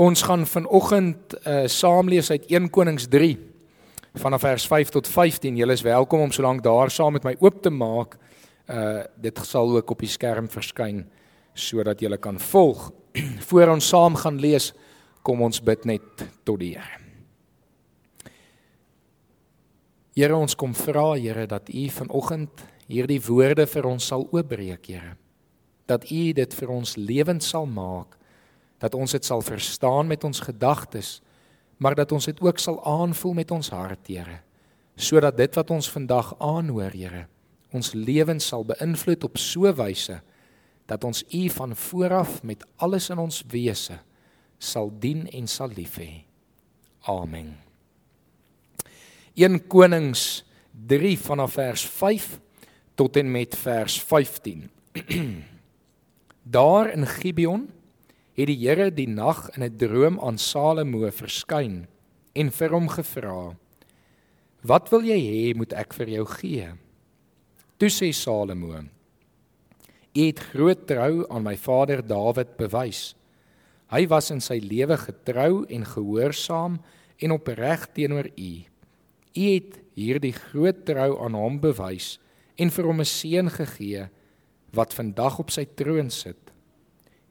Ons gaan vanoggend uh, saam lees uit 1 Konings 3 vanaf vers 5 tot 15. Julle is welkom om solank daar saam met my oop te maak. Uh dit sal ook op die skerm verskyn sodat julle kan volg. Voor ons saam gaan lees, kom ons bid net tot die Here. Here ons kom vra Here dat U vanoggend hierdie woorde vir ons sal oopbreek, Here. Dat U dit vir ons lewend sal maak, dat ons dit sal verstaan met ons gedagtes, maar dat ons dit ook sal aanvoel met ons hart, Here, sodat dit wat ons vandag aanhoor, Here, ons lewens sal beïnvloed op so 'n wyse dat ons U van vooraf met alles in ons wese sal dien en sal lief hê. Amen. 1 Konings 3 vanaf vers 5 tot en met vers 15. Daar in Gibeon het die Here die nag in 'n droom aan Salomo verskyn en vir hom gevra: "Wat wil jy hê moet ek vir jou gee?" Toe sê Salomo: "U het groot trou aan my vader Dawid bewys. Hy was in sy lewe getrou en gehoorsaam en opreg teenoor U. U het hierdie groot trou aan hom bewys." en vir hom 'n seun gegee wat vandag op sy troon sit.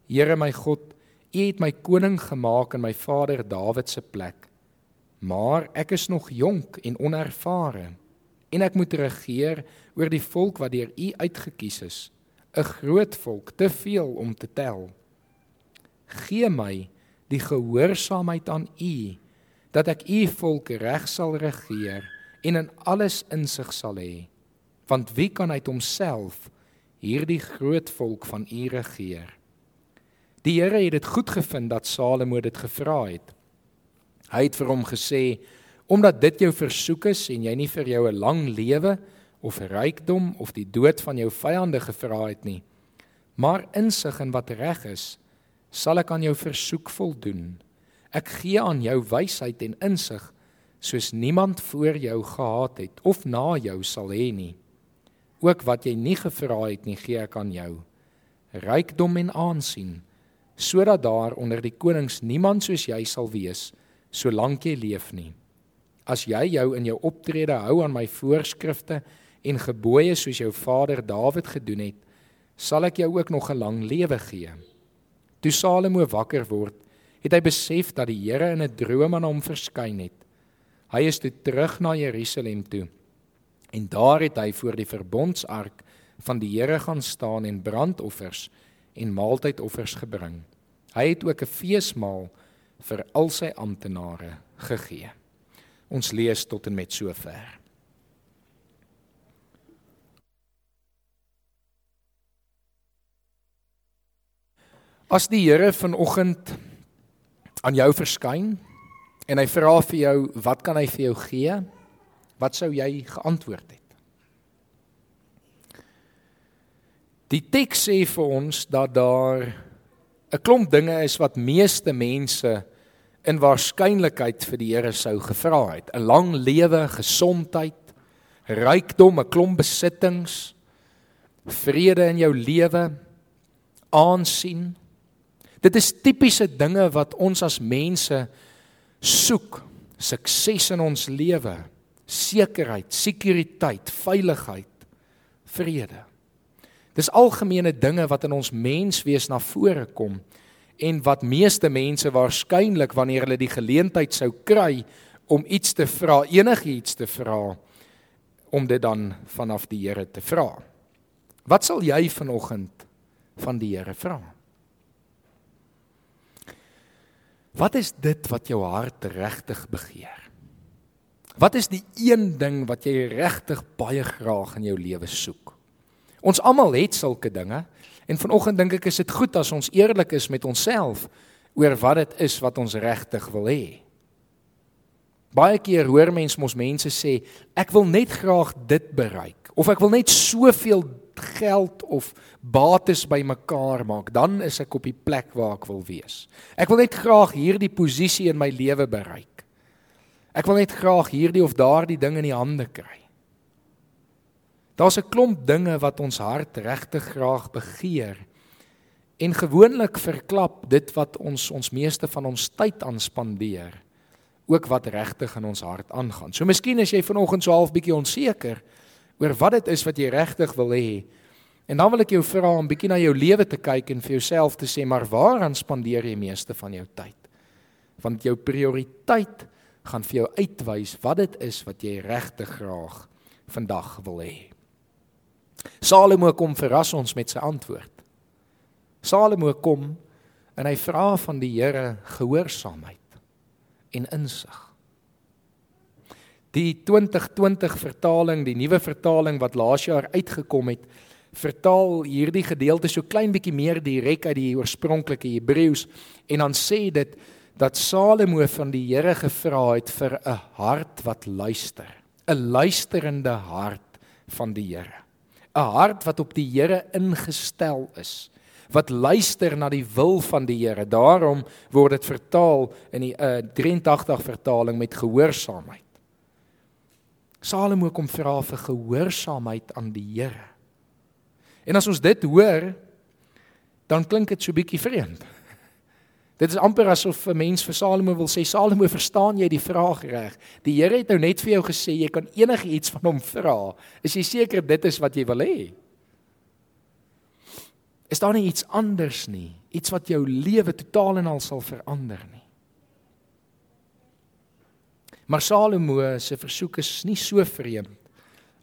Here my God, U het my koning gemaak in my vader Dawid se plek. Maar ek is nog jonk en onervare en ek moet regeer oor die volk wat deur U uitgekies is, 'n groot volk, te veel om te tel. Gee my die gehoorsaamheid aan U dat ek U volk reg sal regeer en in alles insig sal hê want wie kan uit homself hierdie groot volk van u regeer? Die Here het dit goed gevind dat Salomo dit gevra het. Hy het vir hom gesê: "Omdat dit jou versoek is en jy nie vir jou 'n lang lewe of rykdom of die dood van jou vyande gevra het nie, maar insig in wat reg is, sal ek aan jou versoek voldoen. Ek gee aan jou wysheid en insig soos niemand voor jou gehad het of na jou sal hê nie." Ook wat jy nie gevra het nie, gee ek aan jou. Rykdom en aansien, sodat daar onder die konings niemand soos jy sal wees solank jy leef nie. As jy jou in jou optrede hou aan my voorskrifte en gebooie soos jou vader Dawid gedoen het, sal ek jou ook nog 'n lang lewe gee. Toe Salomo wakker word, het hy besef dat die Here in 'n droom aan hom verskyn het. Hy is toe terug na Jerusalem toe. En daar het hy voor die verbondsark van die Here gaan staan en brandoffers en maaltydoffers gebring. Hy het ook 'n feesmaal vir al sy amptenare gegee. Ons lees tot en met sover. As die Here vanoggend aan jou verskyn en hy vra vir jou, wat kan hy vir jou gee? Wat sou jy geantwoord het? Die teks sê vir ons dat daar 'n klomp dinge is wat meeste mense in waarskynlikheid vir die Here sou gevra het. 'n Lang lewe, gesondheid, rykdom, 'n klomp besittings, vrede in jou lewe, aansien. Dit is tipiese dinge wat ons as mense soek. Sukses in ons lewe, sekerheid, sekuriteit, veiligheid, vrede. Dis algemene dinge wat in ons menswees na vore kom en wat meeste mense waarskynlik wanneer hulle die geleentheid sou kry om iets te vra, enigiets te vra om dit dan vanaf die Here te vra. Wat sal jy vanoggend van die Here vra? Wat is dit wat jou hart regtig begeer? Wat is die een ding wat jy regtig baie graag in jou lewe soek? Ons almal het sulke dinge en vanoggend dink ek is dit goed as ons eerlik is met onsself oor wat dit is wat ons regtig wil hê. Baie keer hoor mens mos mense sê ek wil net graag dit bereik of ek wil net soveel geld of bates bymekaar maak dan is ek op die plek waar ek wil wees. Ek wil net graag hierdie posisie in my lewe bereik. Ek wil net graag hierdie of daardie ding in die hande kry. Daar's 'n klomp dinge wat ons hart regtig graag begeer En gewoonlik verklap dit wat ons ons meeste van ons tyd aan spandeer, ook wat regtig in ons hart aangaan. So miskien is jy vanoggend so half bietjie onseker oor wat dit is wat jy regtig wil hê. En dan wil ek jou vra om bietjie na jou lewe te kyk en vir jouself te sê, maar waaraan spandeer jy meeste van jou tyd? Want jou prioriteit gaan vir jou uitwys wat dit is wat jy regtig graag vandag wil hê. Salomo kom verras ons met sy antwoord. Salomo kom en hy vra van die Here gehoorsaamheid en insig. Die 2020 vertaling, die nuwe vertaling wat laas jaar uitgekom het, vertaal hierdie gedeelte so klein bietjie meer direk uit die oorspronklike Hebreëus en dan sê dit dat Salomo van die Here gevra het vir 'n hart wat luister, 'n luisterende hart van die Here. 'n Hart wat op die Here ingestel is, wat luister na die wil van die Here. Daarom word dit vertaal in die uh, 83 vertaling met gehoorsaamheid. Salomo kom vra vir gehoorsaamheid aan die Here. En as ons dit hoor, dan klink dit so bietjie vreemd. Dit is amper asof 'n mens vir Salomo wil sê Salomo, verstaan jy die vraag reg? Die Here het nou net vir jou gesê jy kan enigiets van hom vra. Is jy seker dit is wat jy wil hê? Is daar nie iets anders nie? Iets wat jou lewe totaal en al sal verander nie. Maar Salomo se versoek is nie so vreemd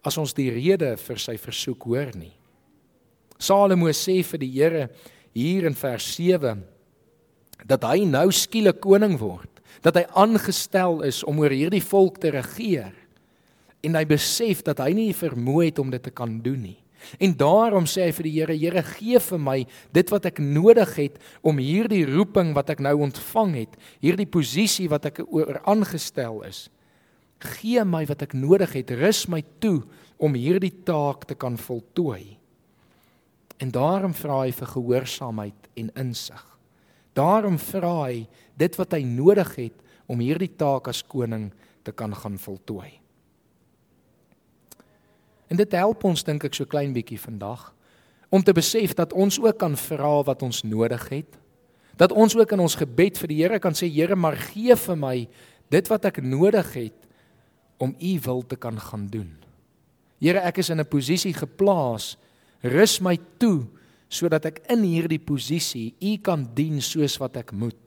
as ons die rede vir sy versoek hoor nie. Salomo sê vir die Here hier in vers 7 dat hy nou skielik koning word, dat hy aangestel is om oor hierdie volk te regeer en hy besef dat hy nie vermoë het om dit te kan doen nie. En daarom sê hy vir die Here, Here gee vir my dit wat ek nodig het om hierdie roeping wat ek nou ontvang het, hierdie posisie wat ek oor aangestel is. Gee my wat ek nodig het, rus my toe om hierdie taak te kan voltooi. En daarom vra hy vir gehoorsaamheid en insig. Daarom vra hy dit wat hy nodig het om hierdie taak as koning te kan gaan voltooi. En dit help ons dink ek so klein bietjie vandag om te besef dat ons ook kan vra wat ons nodig het. Dat ons ook in ons gebed vir die Here kan sê Here, maar gee vir my dit wat ek nodig het om u wil te kan gaan doen. Here, ek is in 'n posisie geplaas. Rus my toe sodat ek in hierdie posisie u kan dien soos wat ek moet.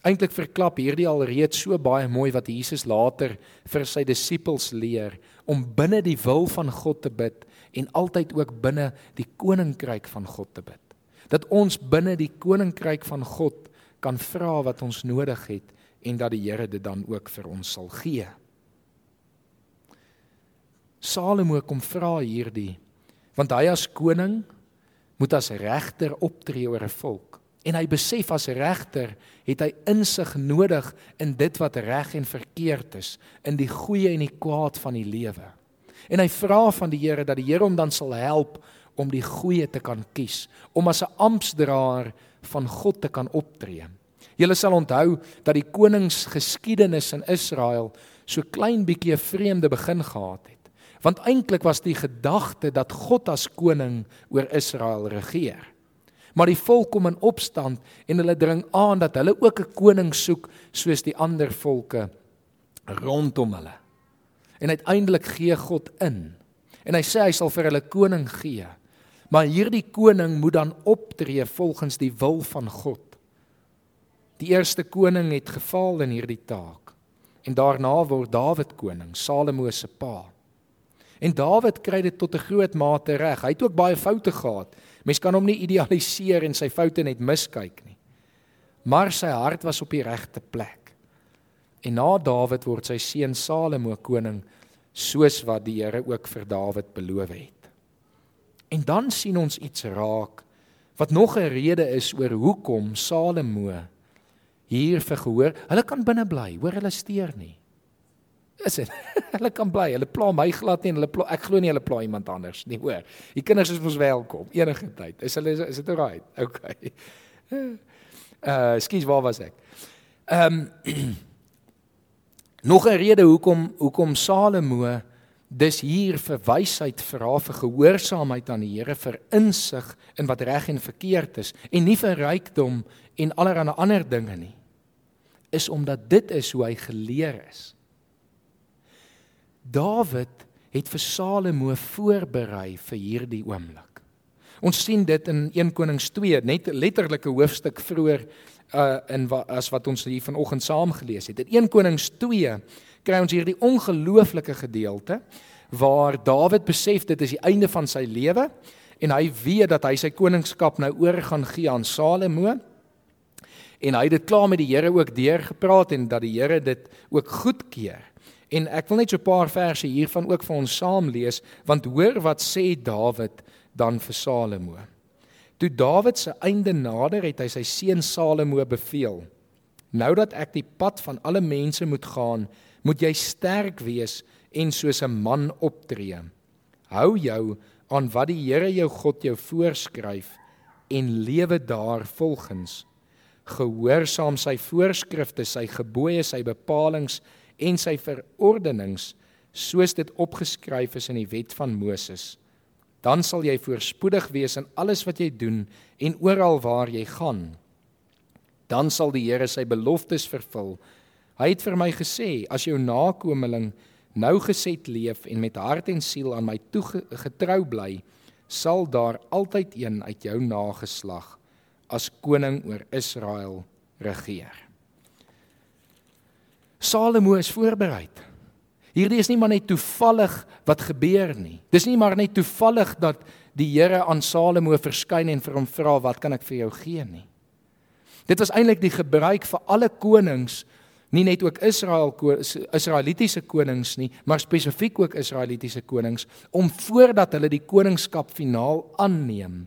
Eintlik verklap hierdie alreeds so baie mooi wat Jesus later vir sy disippels leer om binne die wil van God te bid en altyd ook binne die koninkryk van God te bid. Dat ons binne die koninkryk van God kan vra wat ons nodig het en dat die Here dit dan ook vir ons sal gee. Salomo kom vra hierdie want hy as koning moet as regter optree oor 'n volk. En hy besef as regter het hy insig nodig in dit wat reg en verkeerd is, in die goeie en die kwaad van die lewe. En hy vra van die Here dat die Here hom dan sal help om die goeie te kan kies, om as 'n amptdraer van God te kan optree. Julle sal onthou dat die koningsgeskiedenis in Israel so klein bietjie 'n vreemde begin gehad het. Want eintlik was die gedagte dat God as koning oor Israel regeer. Maar die volk kom in opstand en hulle dring aan dat hulle ook 'n koning soek soos die ander volke rondom hulle. En uiteindelik gee God in. En hy sê hy sal vir hulle koning gee. Maar hierdie koning moet dan optree volgens die wil van God. Die eerste koning het gefaal in hierdie taak. En daarna word Dawid koning, Salomo se pa. En Dawid kry dit tot 'n groot mate reg. Hy het ook baie foute gehad. Mens kan hom nie idealiseer en sy foute net miskyk nie. Maar sy hart was op die regte plek. En na Dawid word sy seun Salomo koning soos wat die Here ook vir Dawid beloof het. En dan sien ons iets raak wat nog 'n rede is oor hoekom Salomo hier verhoor. Hulle kan binne bly, hoor hulle steur nie. Is dit? hulle kan bly. Hulle pla my glad nie en hulle pla ek glo nie hulle pla iemand anders nie, hoor. Die kinders is mos welkom enige tyd. Is hulle is dit alright? Okay. Uh, skuis, waar was ek? Ehm um, Nog 'n rede hoekom hoekom Salomo Dis hier vir wysheid vra vir gehoorsaamheid aan die Here vir insig in wat reg en verkeerd is en nie vir rykdom en allerlei ander dinge nie. Is omdat dit is hoe hy geleer is. Dawid het vir Salomo voorberei vir hierdie oomblik. Ons sien dit in 1 Konings 2, net letterlike hoofstuk vroeër uh in wa, as wat ons hier vanoggend saam gelees het. In 1 Konings 2 kry ons hierdie ongelooflike gedeelte waar Dawid besef dit is die einde van sy lewe en hy weet dat hy sy koningskap nou oor gaan gee aan Salomo. En hy het dit klaar met die Here ook deurgepraat en dat die Here dit ook goedkeur. En ek wil net so 'n paar verse hiervan ook vir ons saam lees want hoor wat sê Dawid dan vir Salomo. Toe Dawid se einde nader het hy sy seun Salomo beveel: Nou dat ek die pad van alle mense moet gaan, moet jy sterk wees en soos 'n man optree. Hou jou aan wat die Here jou God jou voorskryf en lewe daar volgens. Gehoorsaam sy voorskrifte, sy gebooie, sy bepalinge en sy verordenings soos dit opgeskryf is in die wet van Moses. Dan sal jy voorspoedig wees in alles wat jy doen en oral waar jy gaan. Dan sal die Here sy beloftes vervul. Hy het vir my gesê: "As jou nakomeling nou geset leef en met hart en siel aan my toegetrou bly, sal daar altyd een uit jou nageslag as koning oor Israel regeer." Salomo is voorberei. Hierdie is nie maar net toevallig wat gebeur nie. Dis nie maar net toevallig dat die Here aan Salomo verskyn en vir hom vra wat kan ek vir jou gee nie. Dit was eintlik die gebruik vir alle konings, nie net ook Israel Israelitiese konings nie, maar spesifiek ook Israelitiese konings om voordat hulle die koningskap finaal aanneem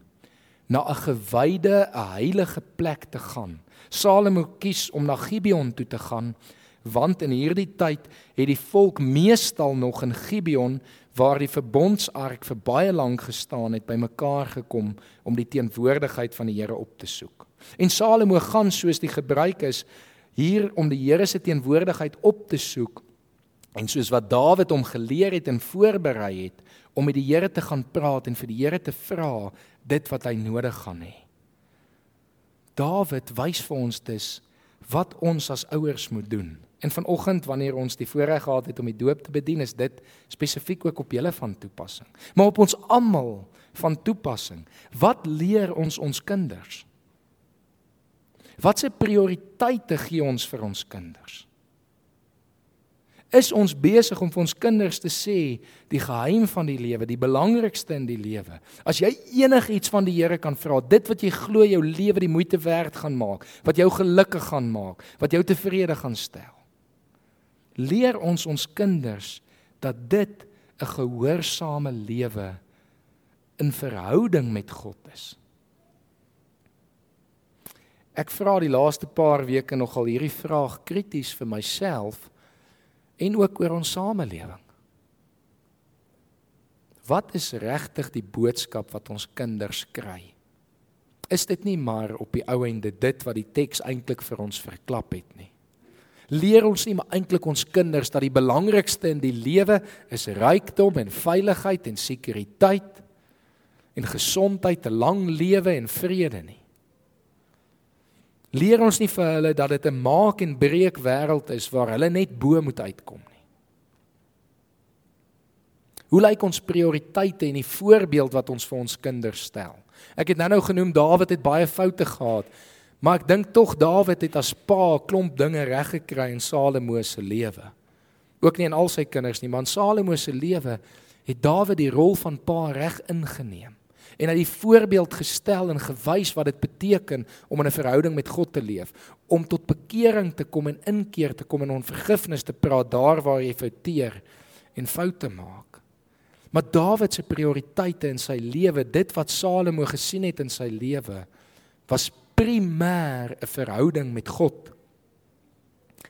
na 'n gewyde, 'n heilige plek te gaan. Salomo kies om na Gibeon toe te gaan want in hierdie tyd het die volk meestal nog in Gibeon waar die verbondsark vir baie lank gestaan het bymekaar gekom om die teenwoordigheid van die Here op te soek. En Salomo gaan soos die gebruik is hier om die Here se teenwoordigheid op te soek en soos wat Dawid hom geleer het en voorberei het om met die Here te gaan praat en vir die Here te vra dit wat hy nodig gaan hê. Dawid wys vir ons dus wat ons as ouers moet doen. En vanoggend wanneer ons die voorreg gehad het om die doop te bedien, is dit spesifiek ook op julle van toepassing. Maar op ons almal van toepassing. Wat leer ons ons kinders? Watse prioriteite gee ons vir ons kinders? is ons besig om vir ons kinders te sê die geheim van die lewe, die belangrikste in die lewe. As jy enigiets van die Here kan vra, dit wat jy glo jou lewe die moeite werd gaan maak, wat jou gelukkig gaan maak, wat jou tevrede gaan stel. Leer ons ons kinders dat dit 'n gehoorsame lewe in verhouding met God is. Ek vra die laaste paar weke nogal hierdie vraag krities vir myself en ook oor ons samelewing. Wat is regtig die boodskap wat ons kinders kry? Is dit nie maar op die ou ende dit wat die teks eintlik vir ons verklap het nie? Leer ons nie maar eintlik ons kinders dat die belangrikste in die lewe is rykdom en veiligheid en sekuriteit en gesondheid, 'n lang lewe en vrede nie? leer ons nie vir hulle dat dit 'n maak en breek wêreld is waar hulle net bo moet uitkom nie. Hoe lyk ons prioriteite en die voorbeeld wat ons vir ons kinders stel? Ek het nou-nou genoem Dawid het baie foute gehad, maar ek dink tog Dawid het as pa 'n klomp dinge reg gekry in Salomo se lewe. Ook nie in al sy kinders nie, maar in Salomo se lewe het Dawid die rol van pa reg ingeneem en hy het die voorbeeld gestel en gewys wat dit beteken om in 'n verhouding met God te leef, om tot bekering te kom en inkeer te kom en om vergifnis te praat daar waar jy fouteer en foute maak. Maar Dawid se prioriteite in sy lewe, dit wat Salomo gesien het in sy lewe, was primêr 'n verhouding met God.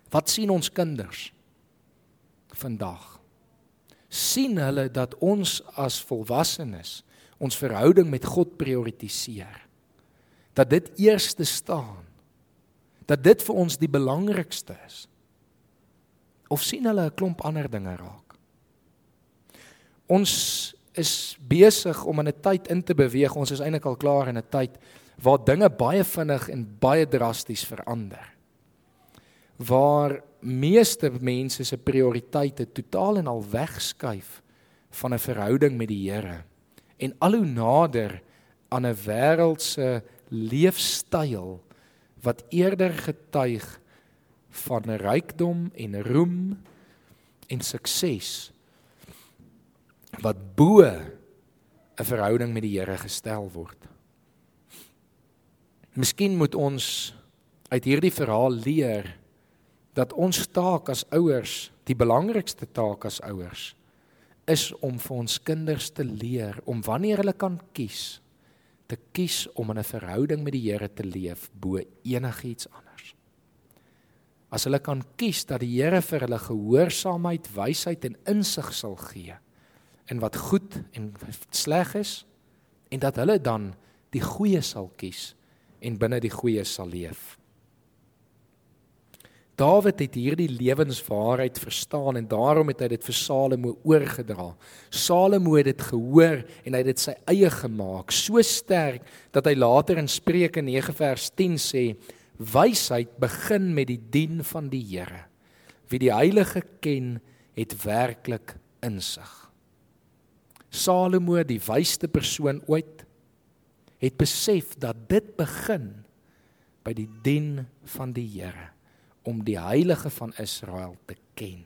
Wat sien ons kinders vandag? sien hulle dat ons as volwassenes ons verhouding met God prioritiseer. Dat dit eerste staan. Dat dit vir ons die belangrikste is. Of sien hulle 'n klomp ander dinge raak? Ons is besig om in 'n tyd in te beweeg. Ons is eintlik al klaar in 'n tyd waar dinge baie vinnig en baie drasties verander. Waar meeste mense se prioriteite totaal en al wegskuif van 'n verhouding met die Here en al hoe nader aan 'n wêreldse leefstyl wat eerder getuig van rykdom en roem en sukses wat bo 'n verhouding met die Here gestel word. Miskien moet ons uit hierdie verhaal leer dat ons taak as ouers, die belangrikste taak as ouers, is om vir ons kinders te leer om wanneer hulle kan kies, te kies om in 'n verhouding met die Here te leef bo enigiets anders. As hulle kan kies dat die Here vir hulle gehoorsaamheid, wysheid en insig sal gee in wat goed en sleg is en dat hulle dan die goeie sal kies en binne die goeie sal leef. Dawid het hierdie lewenswaarheid verstaan en daarom het hy dit vir Salomo oorgedra. Salomo het dit gehoor en hy het dit sy eie gemaak, so sterk dat hy later in Spreuke 9 vers 10 sê: "Wysheid begin met die dien van die Here. Wie die Heilige ken, het werklik insig." Salomo, die wysste persoon ooit, het besef dat dit begin by die dien van die Here om die heilige van Israel te ken.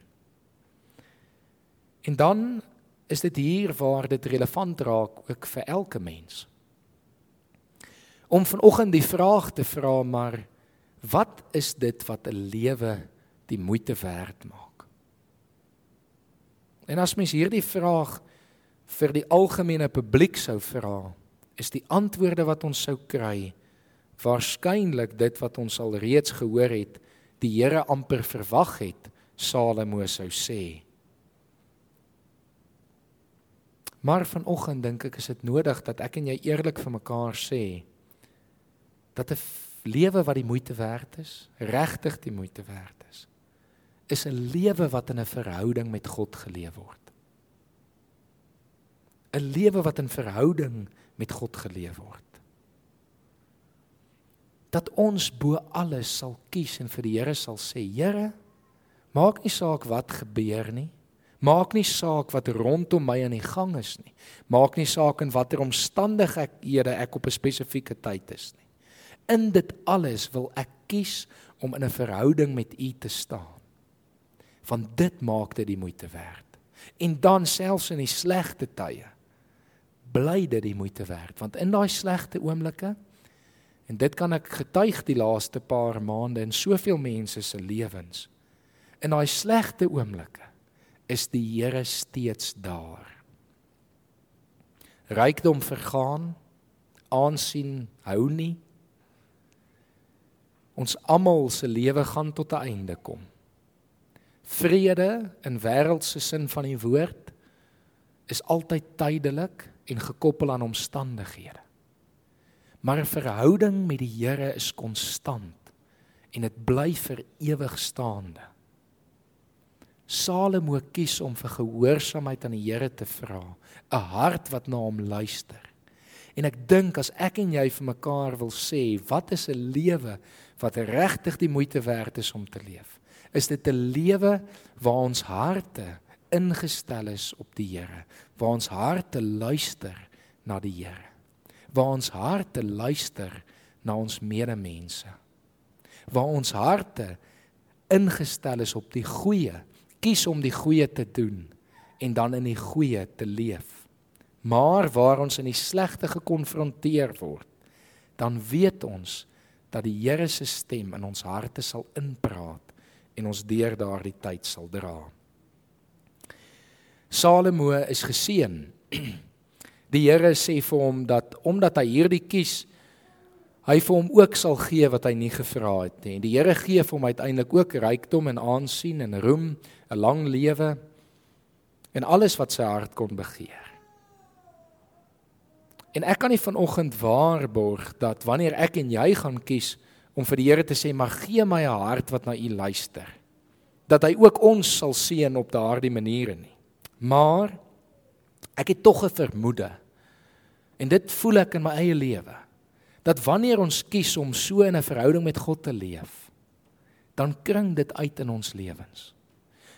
En dan is dit hier waar dit relevant raak ook vir elke mens. Om vanoggend die vraag te vra maar wat is dit wat 'n lewe die moeite werd maak? En as mens hierdie vraag vir die algemene publiek sou vra, is die antwoorde wat ons sou kry waarskynlik dit wat ons al reeds gehoor het die Here amper verwag het Salomo sou sê. Maar vanoggend dink ek is dit nodig dat ek en jy eerlik vir mekaar sê dat 'n lewe wat die moeite werd is, regtig die moeite werd is, is 'n lewe wat in 'n verhouding met God geleef word. 'n lewe wat in verhouding met God geleef word. Dat ons bo alles sal kies en vir die Here sal sê, Here, maak nie saak wat gebeur nie. Maak nie saak wat rondom my aan die gang is nie. Maak nie saak in watter omstandighede ek op 'n spesifieke tyd is nie. In dit alles wil ek kies om in 'n verhouding met U te staan. Want dit maak dit die moeite werd. En dan selfs in die slegte tye bly dit die moeite werd want in daai slegte oomblikke en dit kan ek getuig die laaste paar maande in soveel mense se lewens in daai slegte oomblikke is die Here steeds daar. Rykdom vergaan aansien hou nie. Ons almal se lewe gaan tot 'n einde kom. Vrede in wêreldse sin van die woord is altyd tydelik en gekoppel aan omstandighede. Maar 'n verhouding met die Here is konstant en dit bly vir ewig staande. Salomo kies om vir gehoorsaamheid aan die Here te vra, 'n hart wat na hom luister. En ek dink as ek en jy vir mekaar wil sê, wat is 'n lewe wat regtig die moeite werd is om te leef? Is dit 'n lewe waar ons harte ingestel is op die Here, waar ons harte luister na die Here. Waar ons harte luister na ons medemense. Waar ons harte ingestel is op die goeie, kies om die goeie te doen en dan in die goeie te leef. Maar waar ons in die slegte gekonfronteer word, dan weet ons dat die Here se stem in ons harte sal inpraat en ons deur daardie tyd sal dra. Salomo is geseën. Die Here sê vir hom dat omdat hy hierdie kies, hy vir hom ook sal gee wat hy nie gevra het nie. En die Here gee vir hom uiteindelik ook rykdom en aansien en roem, 'n lang lewe en alles wat sy hart kon begeer. En ek kan nie vanoggend waarborg dat wanneer ek en jy gaan kies om vir die Here te sê, "Maar gee my 'n hart wat na U luister," dat hy ook ons sal seën op daardie maniere nie. Maar Ek het tog 'n vermoede. En dit voel ek in my eie lewe. Dat wanneer ons kies om so in 'n verhouding met God te leef, dan kring dit uit in ons lewens.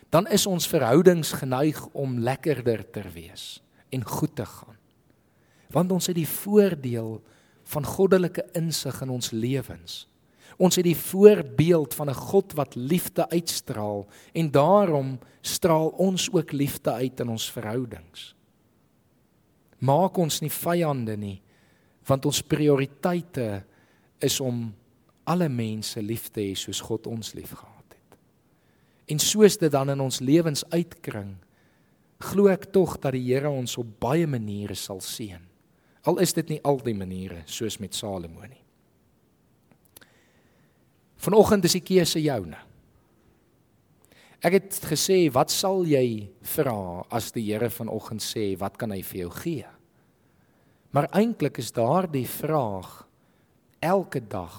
Dan is ons verhoudings geneig om lekkerder te wees en goed te gaan. Want ons het die voordeel van goddelike insig in ons lewens. Ons het die voorbeeld van 'n God wat liefde uitstraal en daarom straal ons ook liefde uit in ons verhoudings. Maak ons nie vyande nie, want ons prioriteite is om alle mense lief te hê soos God ons liefgehad het. En soos dit dan in ons lewens uitkring, glo ek tog dat die Here ons op baie maniere sal seën. Al is dit nie al die maniere soos met Salomo nie. Vanoggend is die keuse joune. Ek het gesê, wat sal jy vra as die Here vanoggend sê, wat kan hy vir jou gee? Maar eintlik is daardie vraag elke dag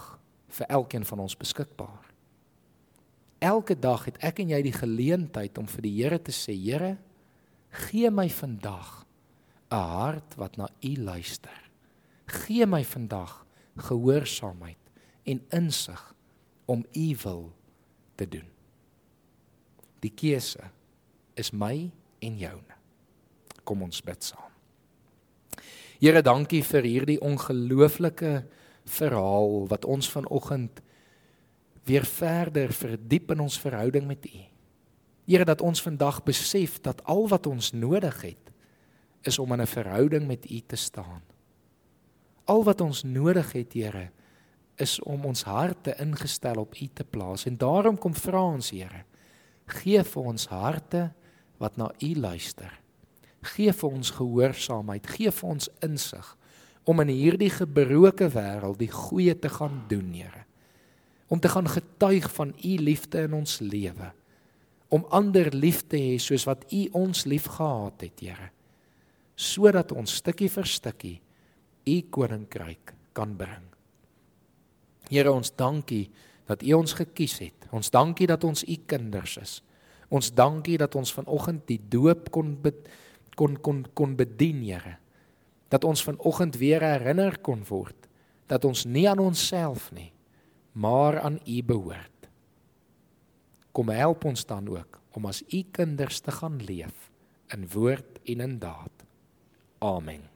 vir elkeen van ons beskikbaar. Elke dag het ek en jy die geleentheid om vir die Here te sê, Here, gee my vandag 'n hart wat na U luister. Gee my vandag gehoorsaamheid en insig om u wil te doen. Die keuse is my en joune. Kom ons bid saam. Here, dankie vir hierdie ongelooflike verhaal wat ons vanoggend weer verder verdiep in ons verhouding met U. Here, dat ons vandag besef dat al wat ons nodig het is om in 'n verhouding met U te staan. Al wat ons nodig het, Here, is om ons harte ingestel op U te plaas. En daarom kom vra ons Here gee vir ons harte wat na U luister. Gee vir ons gehoorsaamheid gee vir ons insig om in hierdie gebroke wêreld die goeie te gaan doen Here. Om te gaan getuig van U liefde in ons lewe. Om ander lief te hê soos wat U ons liefgehad het Here. Sodat ons stukkie vir stukkie U koninkryk kan bring Here ons dankie dat U ons gekies het. Ons dankie dat ons U kinders is. Ons dankie dat ons vanoggend die doop kon be, kon kon kon bedien, Here. Dat ons vanoggend weer herinner kon word dat ons nie aan onsself nie, maar aan U behoort. Kom help ons dan ook om as U kinders te gaan leef in woord en in daad. Amen.